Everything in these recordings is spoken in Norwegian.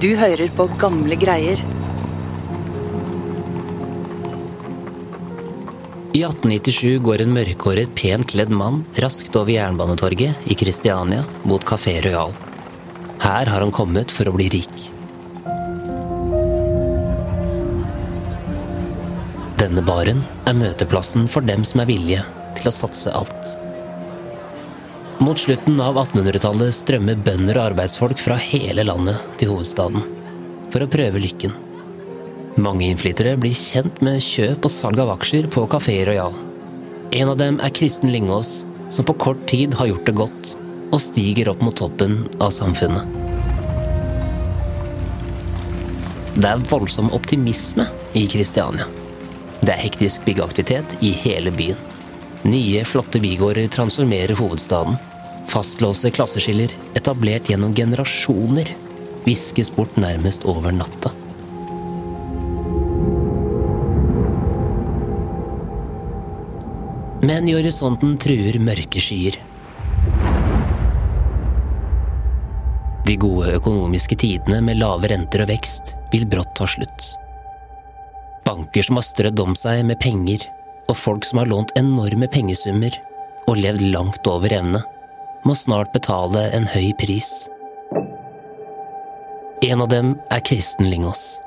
Du hører på gamle greier. I 1897 går en mørkhåret, pent kledd mann raskt over Jernbanetorget i Kristiania mot Café Royal. Her har han kommet for å bli rik. Denne baren er møteplassen for dem som er villige til å satse alt. Mot slutten av 1800-tallet strømmer bønder og arbeidsfolk fra hele landet til hovedstaden for å prøve lykken. Mange innflyttere blir kjent med kjøp og salg av aksjer på Kafé Royal. En av dem er Kristen Lyngås, som på kort tid har gjort det godt og stiger opp mot toppen av samfunnet. Det er voldsom optimisme i Kristiania. Det er hektisk byggeaktivitet i hele byen. Nye, flotte bygårder transformerer hovedstaden. Fastlåste klasseskiller, etablert gjennom generasjoner, viskes bort nærmest over natta. Men i horisonten truer mørke skyer. De gode økonomiske tidene med lave renter og vekst vil brått ta slutt. Banker som har strødd om seg med penger, og folk som har lånt enorme pengesummer og levd langt over evne, må snart betale en høy pris. En av dem er Kristen Lingås.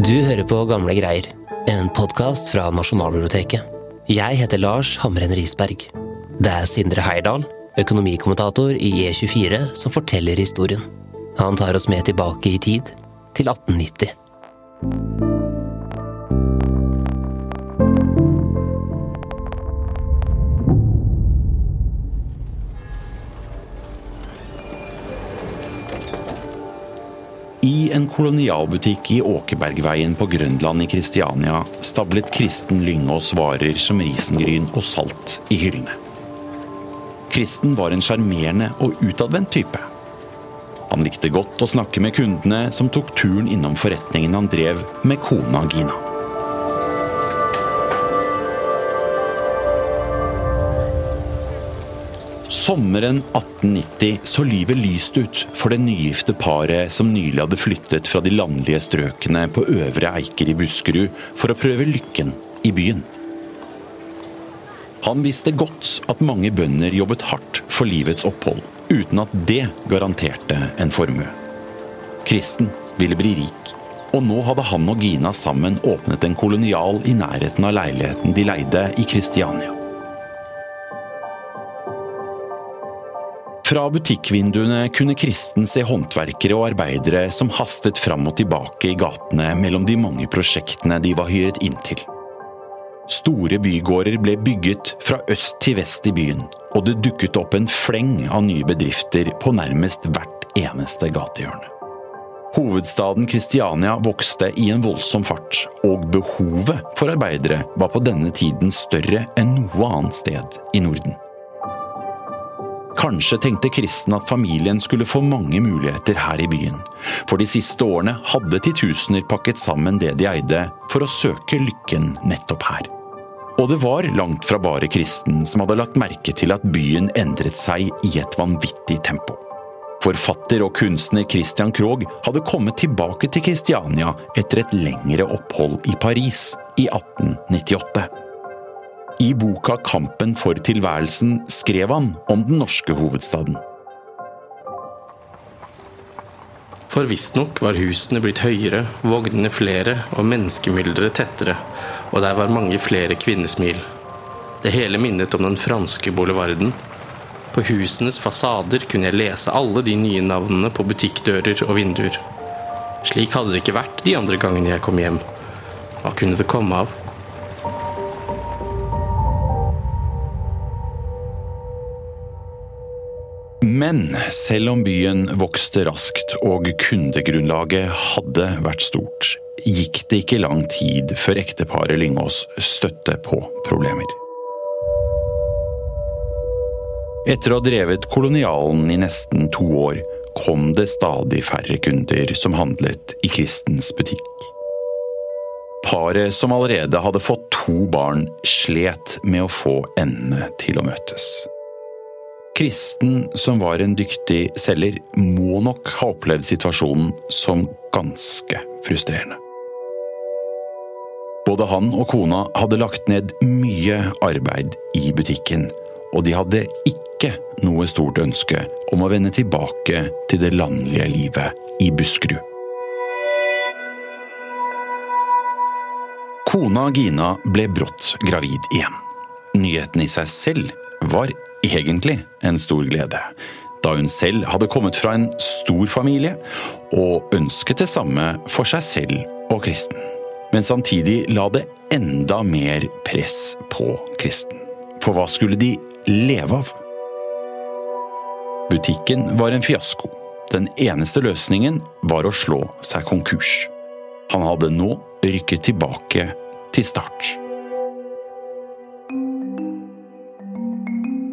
Du hører på Gamle greier, en podkast fra Nasjonalbiblioteket. Jeg heter Lars Hamren Risberg. Det er Sindre Heirdal, økonomikommentator i E24, som forteller historien. Han tar oss med tilbake i tid, til 1890. kolonialbutikk i Åkebergveien på Grønland i Kristiania stablet Kristen Lyngås varer som risengryn og salt i hyllene. Kristen var en sjarmerende og utadvendt type. Han likte godt å snakke med kundene som tok turen innom forretningen han drev med kona Gina. Sommeren 1890 så livet lyst ut for det nygifte paret som nylig hadde flyttet fra de landlige strøkene på Øvre Eiker i Buskerud for å prøve lykken i byen. Han visste godt at mange bønder jobbet hardt for livets opphold, uten at det garanterte en formue. Kristen ville bli rik, og nå hadde han og Gina sammen åpnet en kolonial i nærheten av leiligheten de leide i Kristiania. Fra butikkvinduene kunne Kristen se håndverkere og arbeidere som hastet fram og tilbake i gatene mellom de mange prosjektene de var hyret inn til. Store bygårder ble bygget fra øst til vest i byen, og det dukket opp en fleng av nye bedrifter på nærmest hvert eneste gatehjørne. Hovedstaden Kristiania vokste i en voldsom fart, og behovet for arbeidere var på denne tiden større enn noe annet sted i Norden. Kanskje tenkte Kristen at familien skulle få mange muligheter her i byen, for de siste årene hadde titusener pakket sammen det de eide, for å søke lykken nettopp her. Og det var langt fra bare Kristen som hadde lagt merke til at byen endret seg i et vanvittig tempo. Forfatter og kunstner Christian Krogh hadde kommet tilbake til Kristiania etter et lengre opphold i Paris i 1898. I boka 'Kampen for tilværelsen' skrev han om den norske hovedstaden. For visstnok var husene blitt høyere, vognene flere og menneskemylderet tettere, og der var mange flere kvinnesmil. Det hele minnet om den franske boulevarden. På husenes fasader kunne jeg lese alle de nye navnene på butikkdører og vinduer. Slik hadde det ikke vært de andre gangene jeg kom hjem. Hva kunne det komme av? Men selv om byen vokste raskt og kundegrunnlaget hadde vært stort, gikk det ikke lang tid før ekteparet Lyngås støtte på problemer. Etter å ha drevet kolonialen i nesten to år, kom det stadig færre kunder som handlet i Kristens butikk. Paret som allerede hadde fått to barn, slet med å få endene til å møtes. Kristen, som var en dyktig selger, må nok ha opplevd situasjonen som ganske frustrerende. Både han og kona hadde lagt ned mye arbeid i butikken, og de hadde ikke noe stort ønske om å vende tilbake til det landlige livet i Buskerud. Kona Gina ble brått gravid igjen. Nyheten i seg selv var egentlig en stor glede, da hun selv hadde kommet fra en stor familie og ønsket det samme for seg selv og Kristen. Men samtidig la det enda mer press på Kristen. For hva skulle de leve av? Butikken var en fiasko. Den eneste løsningen var å slå seg konkurs. Han hadde nå rykket tilbake til start.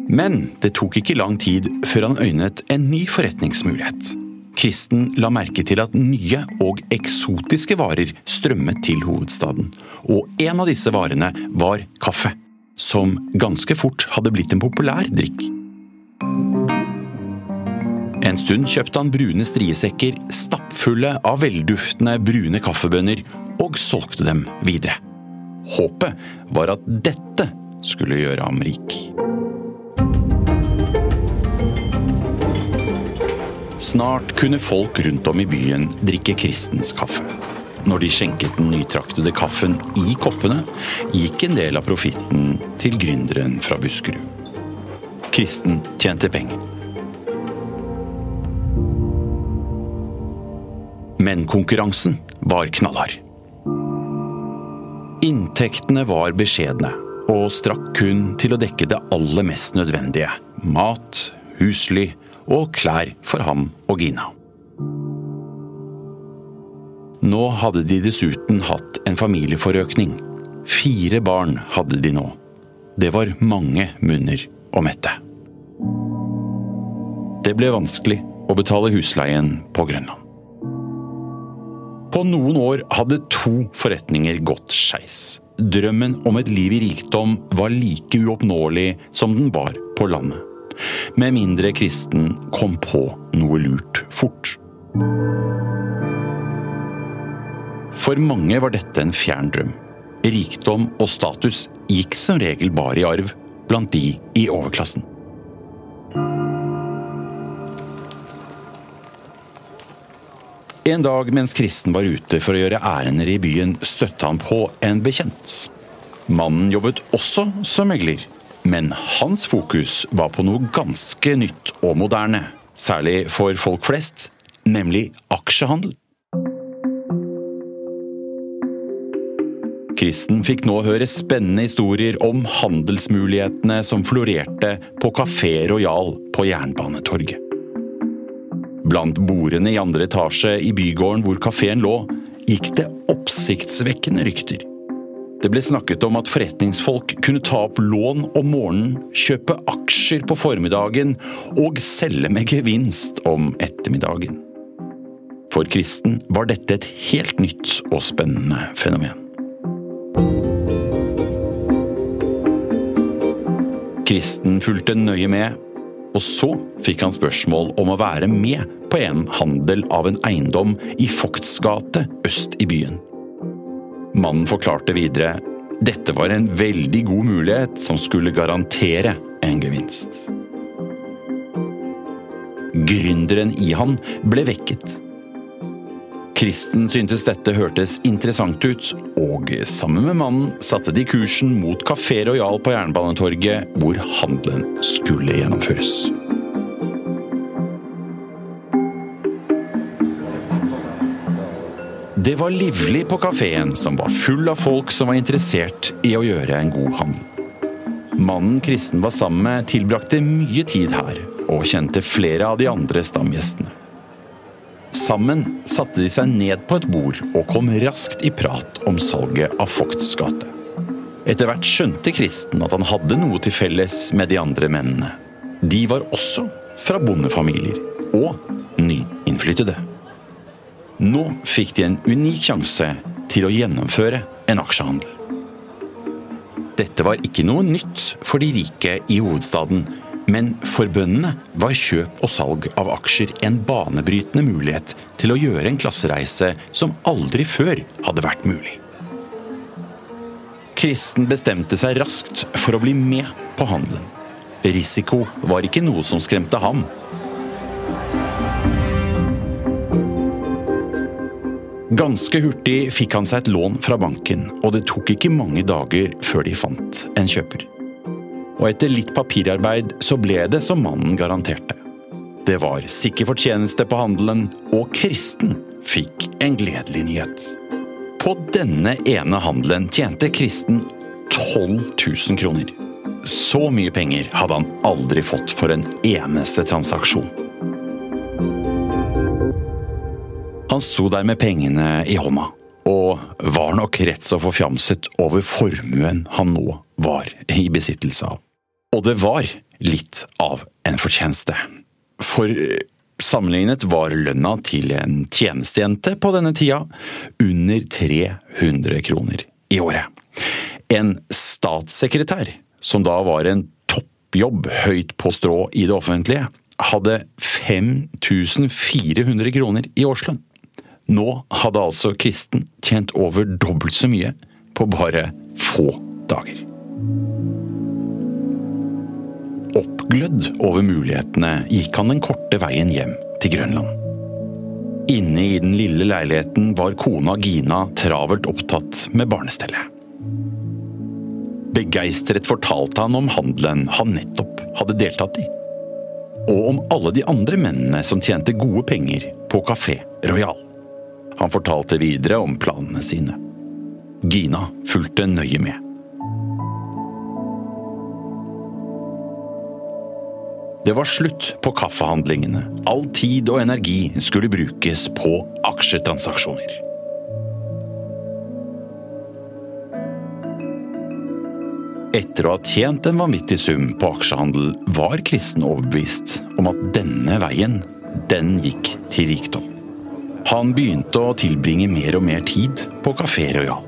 Men det tok ikke lang tid før han øynet en ny forretningsmulighet. Kristen la merke til at nye og eksotiske varer strømmet til hovedstaden. Og en av disse varene var kaffe, som ganske fort hadde blitt en populær drikk. En stund kjøpte han brune striesekker stappfulle av velduftende brune kaffebønner, og solgte dem videre. Håpet var at dette skulle gjøre ham rik. Snart kunne folk rundt om i byen drikke Kristens kaffe. Når de skjenket den nytraktede kaffen i koppene, gikk en del av profitten til gründeren fra Buskerud. Kristen tjente penger. Men konkurransen var knallhard. Inntektene var beskjedne, og strakk kun til å dekke det aller mest nødvendige. Mat, husly og klær for ham og Gina. Nå hadde de dessuten hatt en familieforøkning. Fire barn hadde de nå. Det var mange munner å mette. Det ble vanskelig å betale husleien på Grønland. På noen år hadde to forretninger gått skeis. Drømmen om et liv i rikdom var like uoppnåelig som den var på landet. Med mindre kristen kom på noe lurt fort. For mange var dette en fjern drøm. Rikdom og status gikk som regel bare i arv blant de i overklassen. En dag mens Kristen var ute for å gjøre ærender i byen, støtte han på en bekjent. Mannen jobbet også som megler, men hans fokus var på noe ganske nytt og moderne. Særlig for folk flest, nemlig aksjehandel. Kristen fikk nå høre spennende historier om handelsmulighetene som florerte på Kafé Royal på Jernbanetorget. Blant bordene i andre etasje i bygården hvor kafeen lå, gikk det oppsiktsvekkende rykter. Det ble snakket om at forretningsfolk kunne ta opp lån om morgenen, kjøpe aksjer på formiddagen og selge med gevinst om ettermiddagen. For Kristen var dette et helt nytt og spennende fenomen. Kristen fulgte nøye med, og så fikk han spørsmål om å være med på en handel av en eiendom i Fogts gate øst i byen. Mannen forklarte videre dette var en veldig god mulighet som skulle garantere en gevinst. Gründeren i han ble vekket. Kristen syntes dette hørtes interessant ut, og sammen med mannen satte de kursen mot Kafé Royal på Jernbanetorget, hvor handelen skulle gjennomføres. Det var livlig på kafeen, som var full av folk som var interessert i å gjøre en god handel. Mannen Kristen var sammen med, tilbrakte mye tid her, og kjente flere av de andre stamgjestene. Sammen satte de seg ned på et bord og kom raskt i prat om salget av Fogts gate. Etter hvert skjønte Kristen at han hadde noe til felles med de andre mennene. De var også fra bondefamilier og nyinnflyttede. Nå fikk de en unik sjanse til å gjennomføre en aksjehandel. Dette var ikke noe nytt for de rike i hovedstaden, men for bøndene var kjøp og salg av aksjer en banebrytende mulighet til å gjøre en klassereise som aldri før hadde vært mulig. Kristen bestemte seg raskt for å bli med på handelen. Risiko var ikke noe som skremte ham. Ganske hurtig fikk han seg et lån fra banken, og det tok ikke mange dager før de fant en kjøper og etter litt papirarbeid så ble det som mannen garanterte. Det var sikker fortjeneste på handelen, og Kristen fikk en gledelig nyhet. På denne ene handelen tjente Kristen 12 000 kroner. Så mye penger hadde han aldri fått for en eneste transaksjon. Han sto der med pengene i hånda, og var nok rett så forfjamset over formuen han nå var i besittelse av. Og det var litt av en fortjeneste. For sammenlignet var lønna til en tjenestejente på denne tida under 300 kroner i året. En statssekretær, som da var en toppjobb høyt på strå i det offentlige, hadde 5400 kroner i årslønn. Nå hadde altså Kristen tjent over dobbelt så mye på bare få dager. Oppglødd over mulighetene gikk han den korte veien hjem til Grønland. Inne i den lille leiligheten var kona Gina travelt opptatt med barnestellet. Begeistret fortalte han om handelen han nettopp hadde deltatt i. Og om alle de andre mennene som tjente gode penger på Kafé Royal. Han fortalte videre om planene sine. Gina fulgte nøye med. Det var slutt på kaffehandlingene. All tid og energi skulle brukes på aksjetransaksjoner. Etter å ha tjent en vanvittig sum på aksjehandel, var Kristen overbevist om at denne veien, den gikk til rikdom. Han begynte å tilbringe mer og mer tid på Kafé Royal.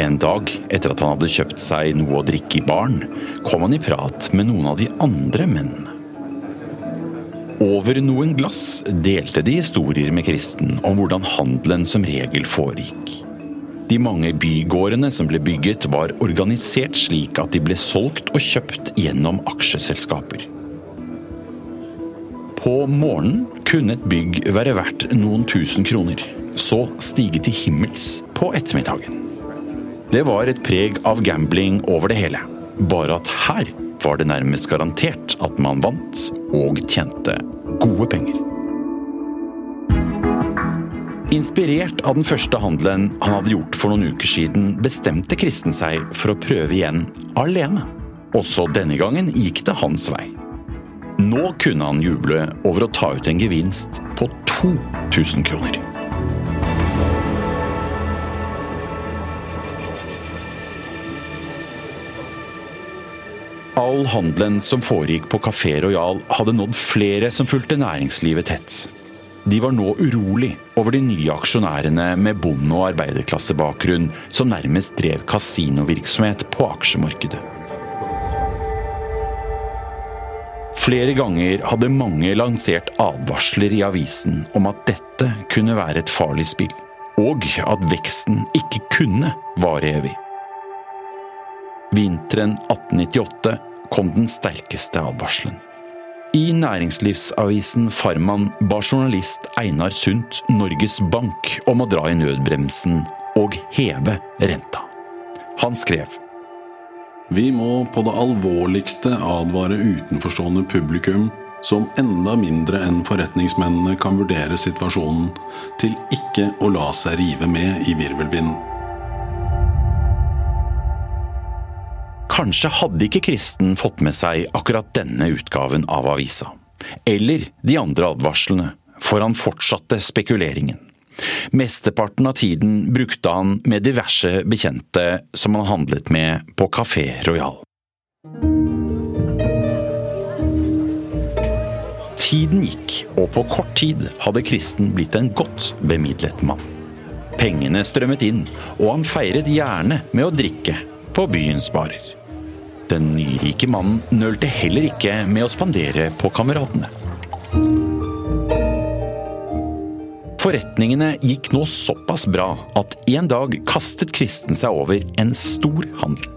En dag etter at han hadde kjøpt seg noe å drikke i baren, kom han i prat med noen av de andre mennene. Over noen glass delte de historier med Kristen om hvordan handelen som regel foregikk. De mange bygårdene som ble bygget, var organisert slik at de ble solgt og kjøpt gjennom aksjeselskaper. På morgenen kunne et bygg være verdt noen tusen kroner, så stige til himmels på ettermiddagen. Det var et preg av gambling over det hele, bare at her var det nærmest garantert at man vant og tjente gode penger. Inspirert av den første handelen han hadde gjort for noen uker siden, bestemte Kristen seg for å prøve igjen alene. Også denne gangen gikk det hans vei. Nå kunne han juble over å ta ut en gevinst på 2000 kroner. All handelen som foregikk på Kafé Royal hadde nådd flere som fulgte næringslivet tett. De var nå urolig over de nye aksjonærene med bonde- og arbeiderklassebakgrunn som nærmest drev kasinovirksomhet på aksjemarkedet. Flere ganger hadde mange lansert advarsler i avisen om at dette kunne være et farlig spill, og at veksten ikke kunne vare evig. Vinteren 1898 kom den sterkeste advarselen. I næringslivsavisen Farman ba journalist Einar Sundt Norges Bank om å dra i nødbremsen og heve renta. Han skrev Vi må på det alvorligste advare utenforstående publikum, som enda mindre enn forretningsmennene kan vurdere situasjonen, til ikke å la seg rive med i virvelvinden. Kanskje hadde ikke Kristen fått med seg akkurat denne utgaven av avisa. Eller de andre advarslene, for han fortsatte spekuleringen. Mesteparten av tiden brukte han med diverse bekjente som han handlet med på Café Royal. Tiden gikk, og på kort tid hadde Kristen blitt en godt bemidlet mann. Pengene strømmet inn, og han feiret gjerne med å drikke på byens barer. Den nyrike mannen nølte heller ikke med å spandere på kameratene. Forretningene gikk nå såpass bra at en dag kastet Kristen seg over en stor handel.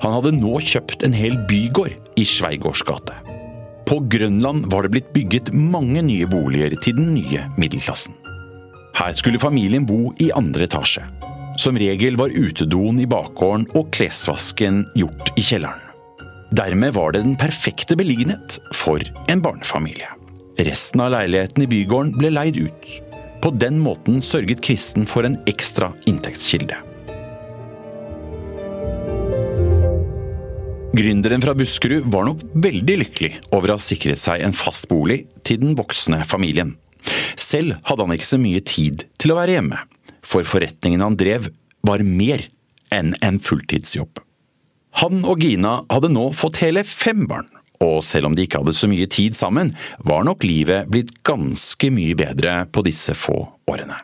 Han hadde nå kjøpt en hel bygård i Sveigårds gate. På Grønland var det blitt bygget mange nye boliger til den nye middelklassen. Her skulle familien bo i andre etasje. Som regel var utedoen i bakgården og klesvasken gjort i kjelleren. Dermed var det den perfekte beliggenhet for en barnefamilie. Resten av leiligheten i bygården ble leid ut. På den måten sørget Kristen for en ekstra inntektskilde. Gründeren fra Buskerud var nok veldig lykkelig over å ha sikret seg en fast bolig til den voksne familien. Selv hadde han ikke så mye tid til å være hjemme, for forretningen han drev var mer enn en fulltidsjobb. Han og Gina hadde nå fått hele fem barn, og selv om de ikke hadde så mye tid sammen, var nok livet blitt ganske mye bedre på disse få årene.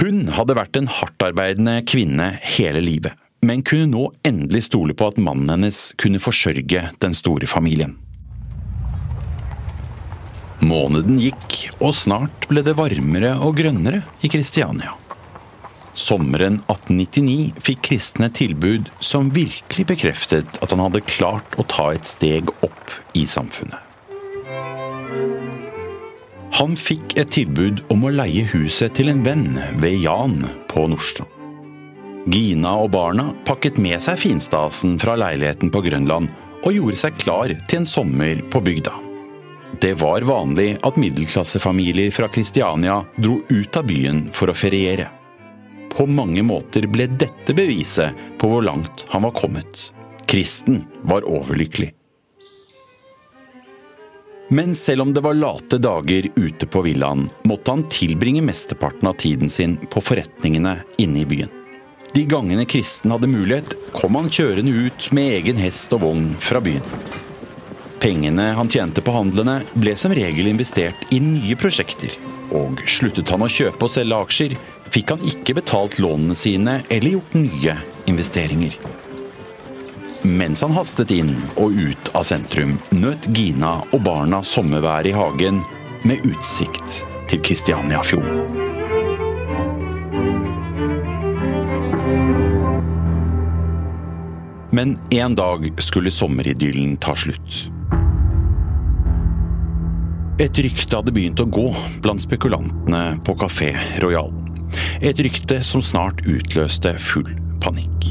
Hun hadde vært en hardtarbeidende kvinne hele livet, men kunne nå endelig stole på at mannen hennes kunne forsørge den store familien. Måneden gikk, og snart ble det varmere og grønnere i Kristiania. Sommeren 1899 fikk kristne tilbud som virkelig bekreftet at han hadde klart å ta et steg opp i samfunnet. Han fikk et tilbud om å leie huset til en venn ved Jan på Nordstrand. Gina og barna pakket med seg finstasen fra leiligheten på Grønland og gjorde seg klar til en sommer på bygda. Det var vanlig at middelklassefamilier fra Kristiania dro ut av byen for å feriere. På mange måter ble dette beviset på hvor langt han var kommet. Kristen var overlykkelig. Men selv om det var late dager ute på villaen, måtte han tilbringe mesteparten av tiden sin på forretningene inne i byen. De gangene Kristen hadde mulighet, kom han kjørende ut med egen hest og vogn fra byen. Pengene han tjente på handlene, ble som regel investert i nye prosjekter. Og sluttet han å kjøpe og selge aksjer, fikk han ikke betalt lånene sine eller gjort nye investeringer. Mens han hastet inn og ut av sentrum, nøt Gina og barna sommervær i hagen med utsikt til Kristianiafjorden. Men en dag skulle sommeridyllen ta slutt. Et rykte hadde begynt å gå blant spekulantene på Kafé Royal. Et rykte som snart utløste full panikk.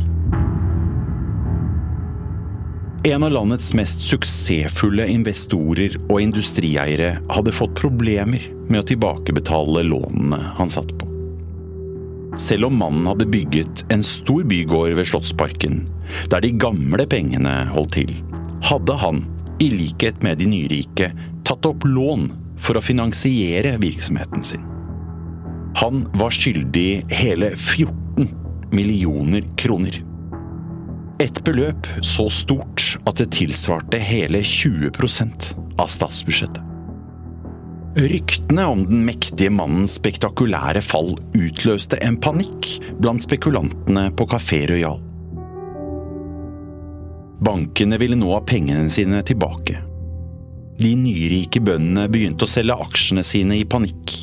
En av landets mest suksessfulle investorer og industrieiere hadde fått problemer med å tilbakebetale lånene han satt på. Selv om mannen hadde bygget en stor bygård ved Slottsparken, der de gamle pengene holdt til, hadde han, i likhet med de nyrike, tatt opp lån for å finansiere virksomheten sin. Han var skyldig hele 14 millioner kroner. Et beløp så stort at det tilsvarte hele 20% av statsbudsjettet. Ryktene om den mektige mannens spektakulære fall utløste en panikk blant spekulantene på Kafé Royal. Bankene ville nå ha pengene sine tilbake. De nyrike bøndene begynte å selge aksjene sine i panikk.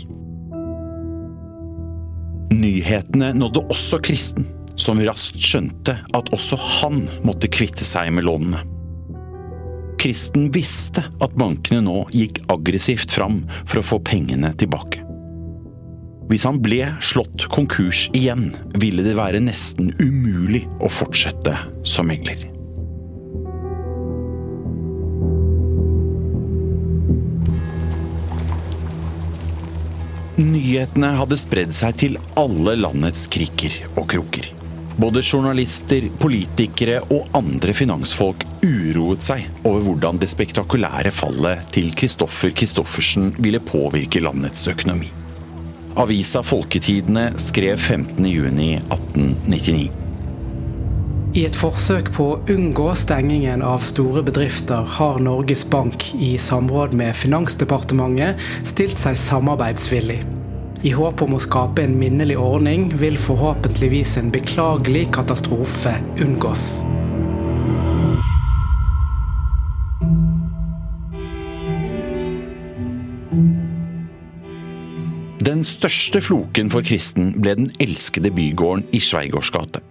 Nyhetene nådde også Kristen, som raskt skjønte at også han måtte kvitte seg med lånene. Kristen visste at bankene nå gikk aggressivt fram for å få pengene tilbake. Hvis han ble slått konkurs igjen, ville det være nesten umulig å fortsette som megler. Nyhetene hadde spredd seg til alle landets krikker og kroker. Både journalister, politikere og andre finansfolk uroet seg over hvordan det spektakulære fallet til Kristoffer Kristoffersen ville påvirke landets økonomi. Avisa Folketidene skrev 15.6.1899. I et forsøk på å unngå stengingen av store bedrifter, har Norges Bank i samråd med Finansdepartementet stilt seg samarbeidsvillig. I håp om å skape en minnelig ordning vil forhåpentligvis en beklagelig katastrofe unngås. Den største floken for kristen ble den elskede bygården i Sveigårds gate.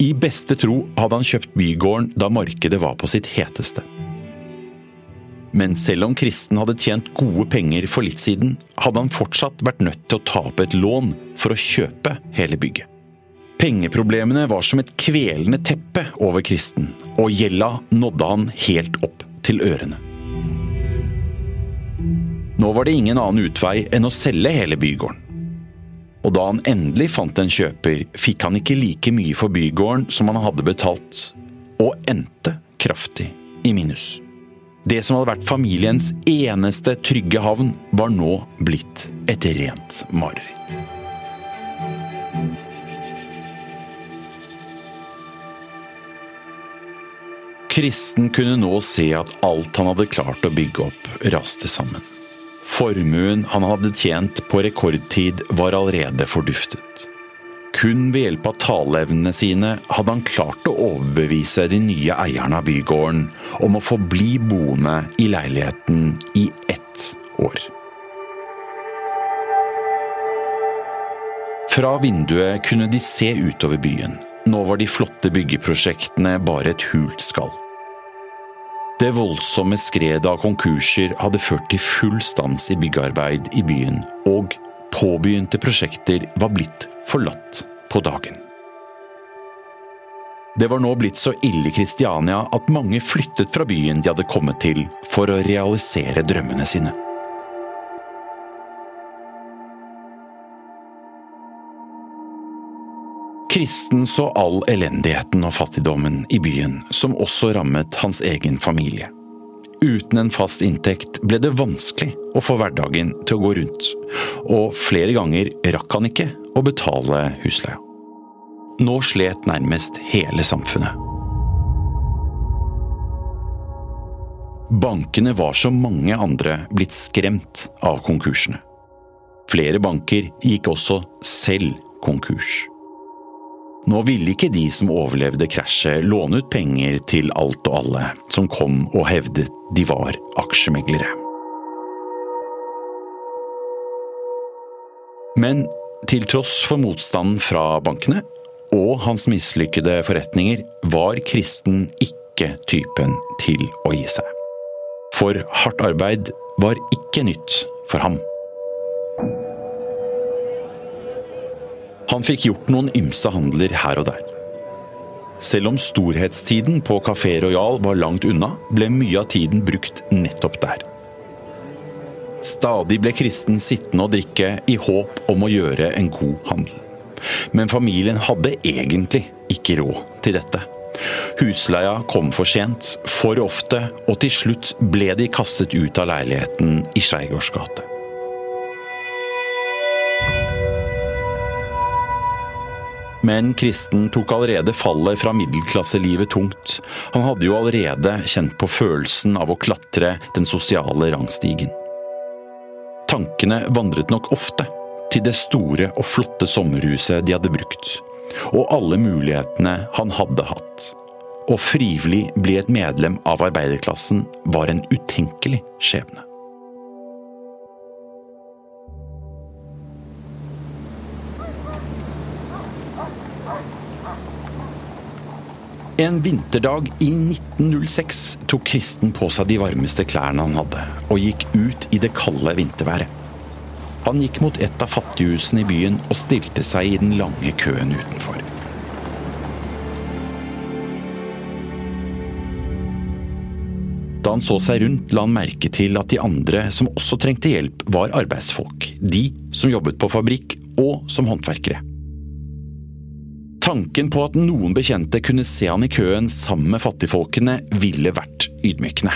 I beste tro hadde han kjøpt bygården da markedet var på sitt heteste. Men selv om Kristen hadde tjent gode penger for litt siden, hadde han fortsatt vært nødt til å ta opp et lån for å kjøpe hele bygget. Pengeproblemene var som et kvelende teppe over Kristen, og gjelda nådde han helt opp til ørene. Nå var det ingen annen utvei enn å selge hele bygården. Og da han endelig fant en kjøper, fikk han ikke like mye for bygården som han hadde betalt, og endte kraftig i minus. Det som hadde vært familiens eneste trygge havn, var nå blitt et rent mareritt. Kristen kunne nå se at alt han hadde klart å bygge opp, raste sammen. Formuen han hadde tjent på rekordtid var allerede forduftet. Kun ved hjelp av taleevnene sine hadde han klart å overbevise de nye eierne av bygården om å få bli boende i leiligheten i ett år. Fra vinduet kunne de se utover byen. Nå var de flotte byggeprosjektene bare et hult skall. Det voldsomme skredet av konkurser hadde ført til full stans i byggearbeid i byen, og påbegynte prosjekter var blitt forlatt på dagen. Det var nå blitt så ille i Kristiania at mange flyttet fra byen de hadde kommet til for å realisere drømmene sine. Kristen så all elendigheten og fattigdommen i byen, som også rammet hans egen familie. Uten en fast inntekt ble det vanskelig å få hverdagen til å gå rundt, og flere ganger rakk han ikke å betale husleia. Nå slet nærmest hele samfunnet. Bankene var som mange andre blitt skremt av konkursene. Flere banker gikk også selv konkurs. Nå ville ikke de som overlevde krasjet låne ut penger til alt og alle som kom og hevdet de var aksjemeglere. Men til tross for motstanden fra bankene og hans mislykkede forretninger, var Kristen ikke typen til å gi seg. For hardt arbeid var ikke nytt for ham. Han fikk gjort noen ymse handler her og der. Selv om storhetstiden på Kafé Royal var langt unna, ble mye av tiden brukt nettopp der. Stadig ble Kristen sittende og drikke i håp om å gjøre en god handel. Men familien hadde egentlig ikke råd til dette. Husleia kom for sent, for ofte, og til slutt ble de kastet ut av leiligheten i Skjærgårds gate. Men Kristen tok allerede fallet fra middelklasselivet tungt. Han hadde jo allerede kjent på følelsen av å klatre den sosiale rangstigen. Tankene vandret nok ofte til det store og flotte sommerhuset de hadde brukt, og alle mulighetene han hadde hatt. Å frivillig bli et medlem av arbeiderklassen var en utenkelig skjebne. En vinterdag i 1906 tok Kristen på seg de varmeste klærne han hadde, og gikk ut i det kalde vinterværet. Han gikk mot et av fattighusene i byen og stilte seg i den lange køen utenfor. Da han så seg rundt, la han merke til at de andre som også trengte hjelp, var arbeidsfolk. De som jobbet på fabrikk, og som håndverkere. Tanken på at noen bekjente kunne se han i køen sammen med fattigfolkene, ville vært ydmykende.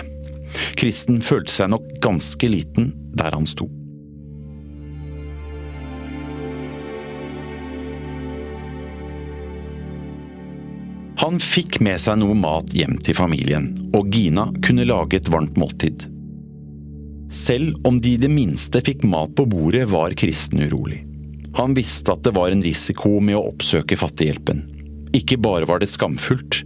Kristen følte seg nok ganske liten der han sto. Han fikk med seg noe mat hjem til familien, og Gina kunne lage et varmt måltid. Selv om de i det minste fikk mat på bordet, var Kristen urolig. Han visste at det var en risiko med å oppsøke Fattighjelpen. Ikke bare var det skamfullt.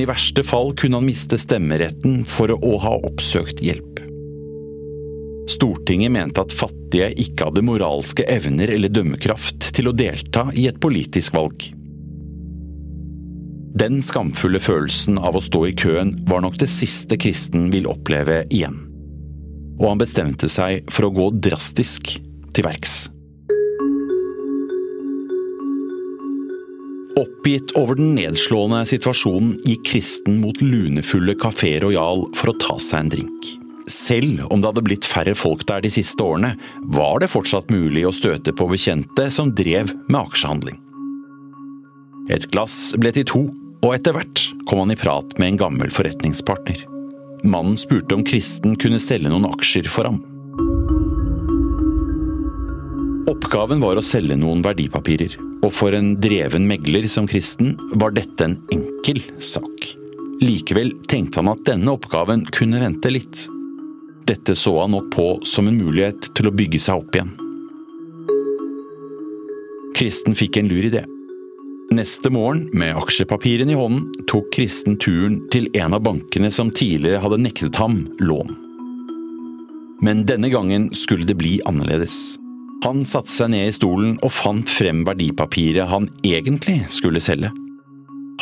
I verste fall kunne han miste stemmeretten for å ha oppsøkt hjelp. Stortinget mente at fattige ikke hadde moralske evner eller dømmekraft til å delta i et politisk valg. Den skamfulle følelsen av å stå i køen var nok det siste Kristen vil oppleve igjen. Og han bestemte seg for å gå drastisk til verks. Oppgitt over den nedslående situasjonen gikk Kristen mot lunefulle Kafé Royal for å ta seg en drink. Selv om det hadde blitt færre folk der de siste årene, var det fortsatt mulig å støte på bekjente som drev med aksjehandling. Et glass ble til to, og etter hvert kom han i prat med en gammel forretningspartner. Mannen spurte om Kristen kunne selge noen aksjer for ham. Oppgaven var å selge noen verdipapirer, og for en dreven megler som Kristen var dette en enkel sak. Likevel tenkte han at denne oppgaven kunne vente litt. Dette så han nok på som en mulighet til å bygge seg opp igjen. Kristen fikk en lur idé. Neste morgen, med aksjepapirene i hånden, tok Kristen turen til en av bankene som tidligere hadde nektet ham lån. Men denne gangen skulle det bli annerledes. Han satte seg ned i stolen og fant frem verdipapiret han egentlig skulle selge.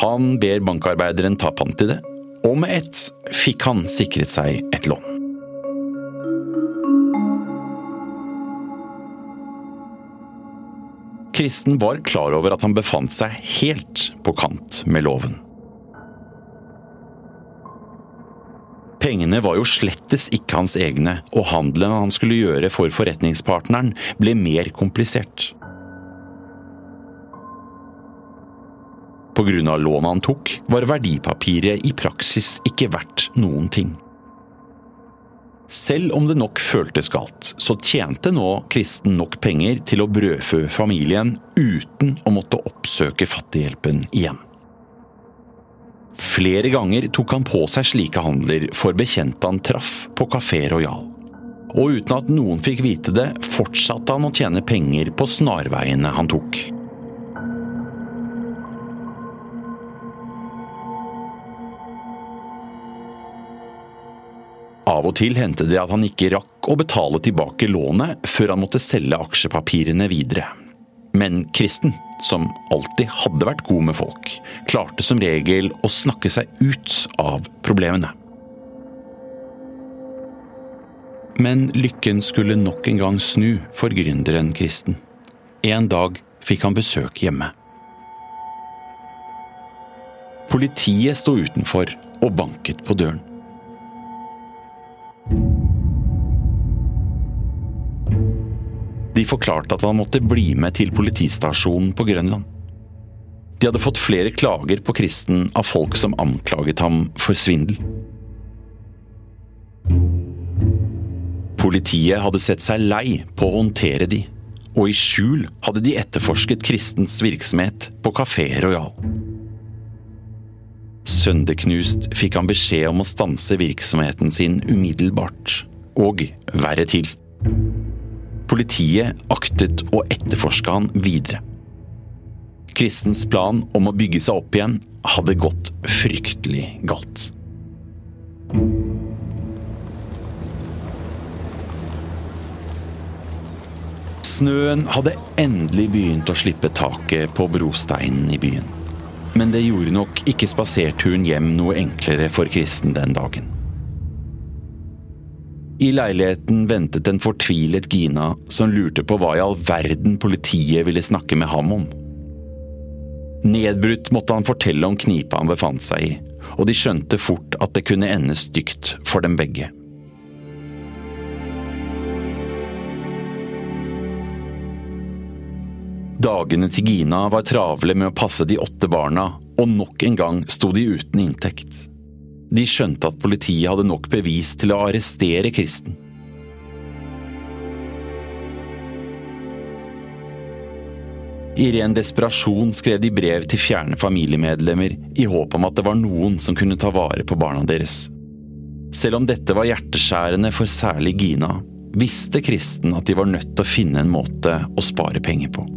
Han ber bankarbeideren ta pant i det, og med ett fikk han sikret seg et lån. Kristen var klar over at han befant seg helt på kant med loven. Pengene var jo slettes ikke hans egne, og handelen han skulle gjøre for forretningspartneren ble mer komplisert. Av lånet han tok, var verdipapiret i praksis ikke verdt noen ting. Selv om det nok føltes galt, så tjente nå Kristen nok penger til å brødfø familien uten å måtte oppsøke Fattighjelpen igjen. Flere ganger tok han på seg slike handler for bekjente han traff på Kafé Royal. Og uten at noen fikk vite det, fortsatte han å tjene penger på snarveiene han tok. Av og til hendte det at han ikke rakk å betale tilbake lånet før han måtte selge aksjepapirene videre. Men Kristen, som alltid hadde vært god med folk, klarte som regel å snakke seg ut av problemene. Men lykken skulle nok en gang snu for gründeren Kristen. En dag fikk han besøk hjemme. Politiet sto utenfor og banket på døren. De forklarte at han måtte bli med til politistasjonen på Grønland. De hadde fått flere klager på Kristen av folk som anklaget ham for svindel. Politiet hadde sett seg lei på å håndtere de, og i skjul hadde de etterforsket Kristens virksomhet på Kafé Royal. Sønderknust fikk han beskjed om å stanse virksomheten sin umiddelbart, og verre til. Politiet aktet å etterforske han videre. Kristens plan om å bygge seg opp igjen hadde gått fryktelig galt. Snøen hadde endelig begynt å slippe taket på brosteinen i byen. Men det gjorde nok ikke spaserturen hjem noe enklere for Kristen den dagen. I leiligheten ventet en fortvilet Gina som lurte på hva i all verden politiet ville snakke med ham om. Nedbrutt måtte han fortelle om knipa han befant seg i, og de skjønte fort at det kunne ende stygt for dem begge. Dagene til Gina var travle med å passe de åtte barna, og nok en gang sto de uten inntekt. De skjønte at politiet hadde nok bevis til å arrestere Kristen. I ren desperasjon skrev de brev til fjerne familiemedlemmer i håp om at det var noen som kunne ta vare på barna deres. Selv om dette var hjerteskjærende for særlig Gina, visste Kristen at de var nødt til å finne en måte å spare penger på.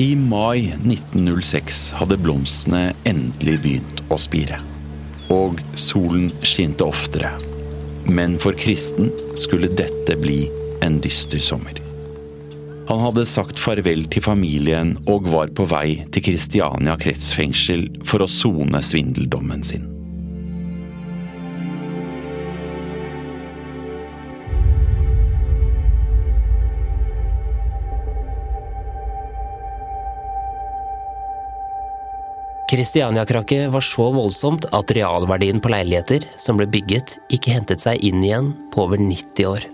I mai 1906 hadde blomstene endelig begynt å spire. Og solen skinte oftere. Men for Kristen skulle dette bli en dyster sommer. Han hadde sagt farvel til familien og var på vei til Kristiania kretsfengsel for å sone svindeldommen sin. Kristiania-krakket var så voldsomt at realverdien på leiligheter som ble bygget, ikke hentet seg inn igjen på over 90 år.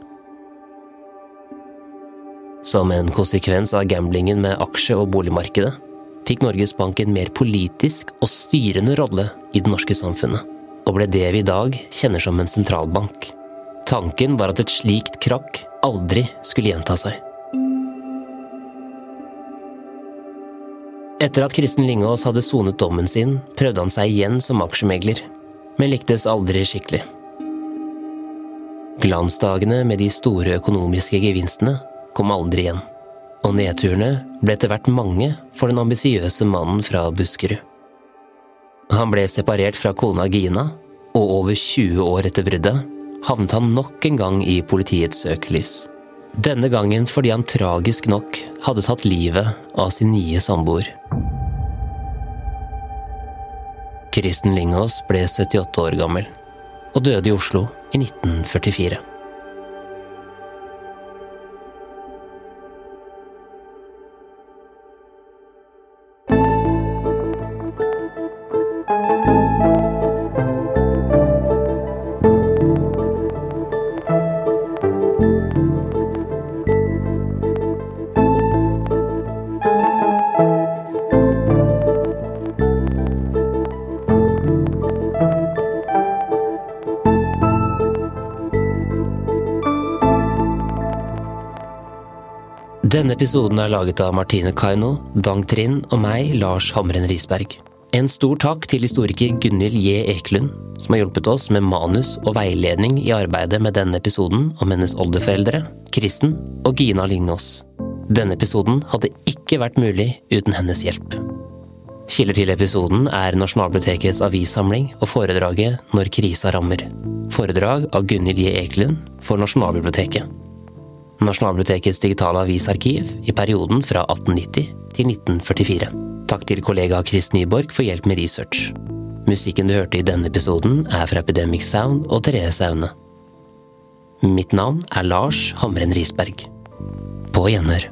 Som en konsekvens av gamblingen med aksje- og boligmarkedet fikk Norges Bank en mer politisk og styrende rolle i det norske samfunnet, og ble det vi i dag kjenner som en sentralbank. Tanken var at et slikt krakk aldri skulle gjenta seg. Etter at Kristen Lingås hadde sonet dommen sin, prøvde han seg igjen som aksjemegler, men lyktes aldri skikkelig. Glansdagene med de store økonomiske gevinstene kom aldri igjen, og nedturene ble etter hvert mange for den ambisiøse mannen fra Buskerud. Han ble separert fra kona Gina, og over 20 år etter bruddet havnet han nok en gang i politiets søkelys. Denne gangen fordi han tragisk nok hadde tatt livet av sin nye samboer. Kristen Lingås ble 78 år gammel og døde i Oslo i 1944. Denne episoden er laget av Martine Kaino, Dang Trind og meg, Lars Hamren Risberg. En stor takk til historiker Gunhild J. Ekelund, som har hjulpet oss med manus og veiledning i arbeidet med denne episoden om hennes oldeforeldre, Kristen og Gina Lyngås. Denne episoden hadde ikke vært mulig uten hennes hjelp. Kilder til episoden er Nasjonalbibliotekets avissamling og foredraget Når krisa rammer. Foredrag av Gunhild J. Ekelund for Nasjonalbiblioteket. Nasjonalbibliotekets digitale avisarkiv i perioden fra 1890 til 1944. Takk til kollega Chris Nyborg for hjelp med research. Musikken du hørte i denne episoden er fra Epidemic Sound og Therese Aune. Mitt navn er Lars Hamren Risberg. På gjenhør.